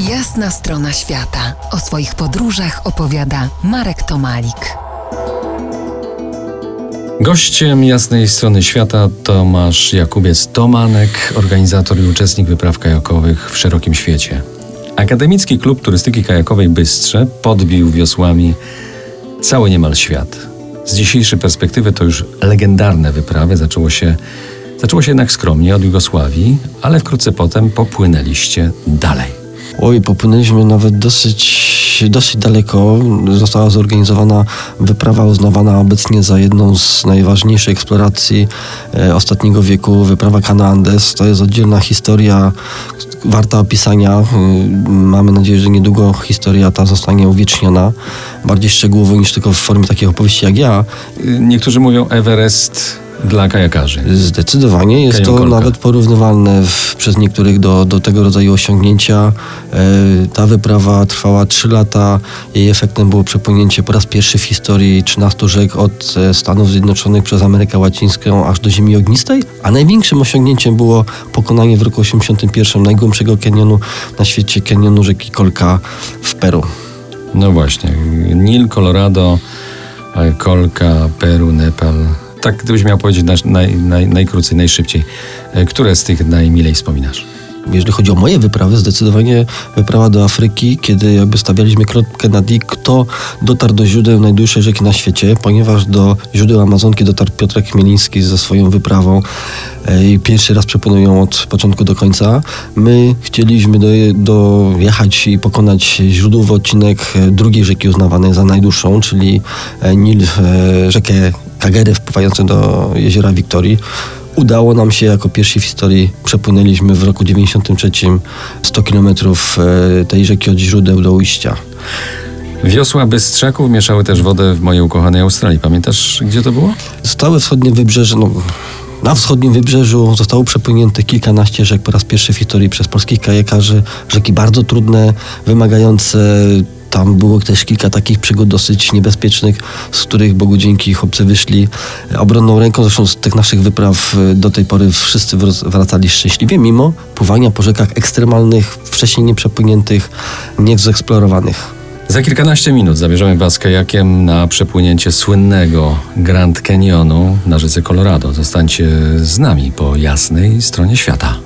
Jasna strona świata. O swoich podróżach opowiada Marek Tomalik. Gościem jasnej strony świata Tomasz Jakubiec Tomanek, organizator i uczestnik wypraw kajakowych w szerokim świecie. Akademicki Klub Turystyki Kajakowej Bystrze podbił wiosłami cały niemal świat. Z dzisiejszej perspektywy to już legendarne wyprawy. Zaczęło się, zaczęło się jednak skromnie od Jugosławii, ale wkrótce potem popłynęliście dalej. Oj, popłynęliśmy nawet dosyć, dosyć daleko. Została zorganizowana wyprawa uznawana obecnie za jedną z najważniejszych eksploracji e, ostatniego wieku, wyprawa Cana Andes. To jest oddzielna historia, warta opisania. Y, Mamy nadzieję, że niedługo historia ta zostanie uwieczniona, bardziej szczegółowo niż tylko w formie takiej opowieści jak ja. Y, Niektórzy mówią Everest dla kajakarzy. Zdecydowanie jest to nawet porównywalne w, przez niektórych do, do tego rodzaju osiągnięcia. E, ta wyprawa trwała 3 lata. Jej efektem było przepłynięcie po raz pierwszy w historii 13 rzek od e, Stanów Zjednoczonych przez Amerykę Łacińską aż do Ziemi Ognistej. A największym osiągnięciem było pokonanie w roku 81 najgłębszego kanionu na świecie, kanionu rzeki Kolka w Peru. No właśnie, Nil, Colorado, Kolka, Peru, Nepal. Tak gdybyś miał powiedzieć naj, naj, naj, najkrócej, najszybciej. E, Które z tych najmilej wspominasz? Jeżeli chodzi o moje wyprawy, zdecydowanie wyprawa do Afryki, kiedy jakby stawialiśmy kropkę nad i, kto dotarł do źródeł najdłuższej rzeki na świecie, ponieważ do źródeł Amazonki dotarł Piotrek Chmieliński ze swoją wyprawą e, i pierwszy raz przepłynują od początku do końca. My chcieliśmy do, dojechać i pokonać źródłowy odcinek e, drugiej rzeki uznawanej za najdłuższą, czyli Nil, rzekę Kagery wpływającą do jeziora Wiktorii. Udało nam się jako pierwsi w historii przepłynęliśmy w roku 93 100 kilometrów e, tej rzeki od źródeł do ujścia. Wiosła Bystrzaków mieszały też wodę w mojej ukochanej Australii. Pamiętasz, gdzie to było? Całe wschodnie wybrzeże, no, na wschodnim wybrzeżu zostało przepłynięte kilkanaście rzek po raz pierwszy w historii przez polskich kajakarzy. Rzeki bardzo trudne, wymagające. Tam było też kilka takich przygód dosyć niebezpiecznych, z których Bogu dzięki chłopcy wyszli obronną ręką. Zresztą z tych naszych wypraw e, do tej pory wszyscy wr- wracali szczęśliwie, mimo pływania po rzekach ekstremalnych, wcześniej nieprzepłyniętych, niezeksplorowanych. Za kilkanaście minut zabierzemy Was kajakiem na przepłynięcie słynnego Grand Canyonu na rzece Colorado. Zostańcie z nami po jasnej stronie świata.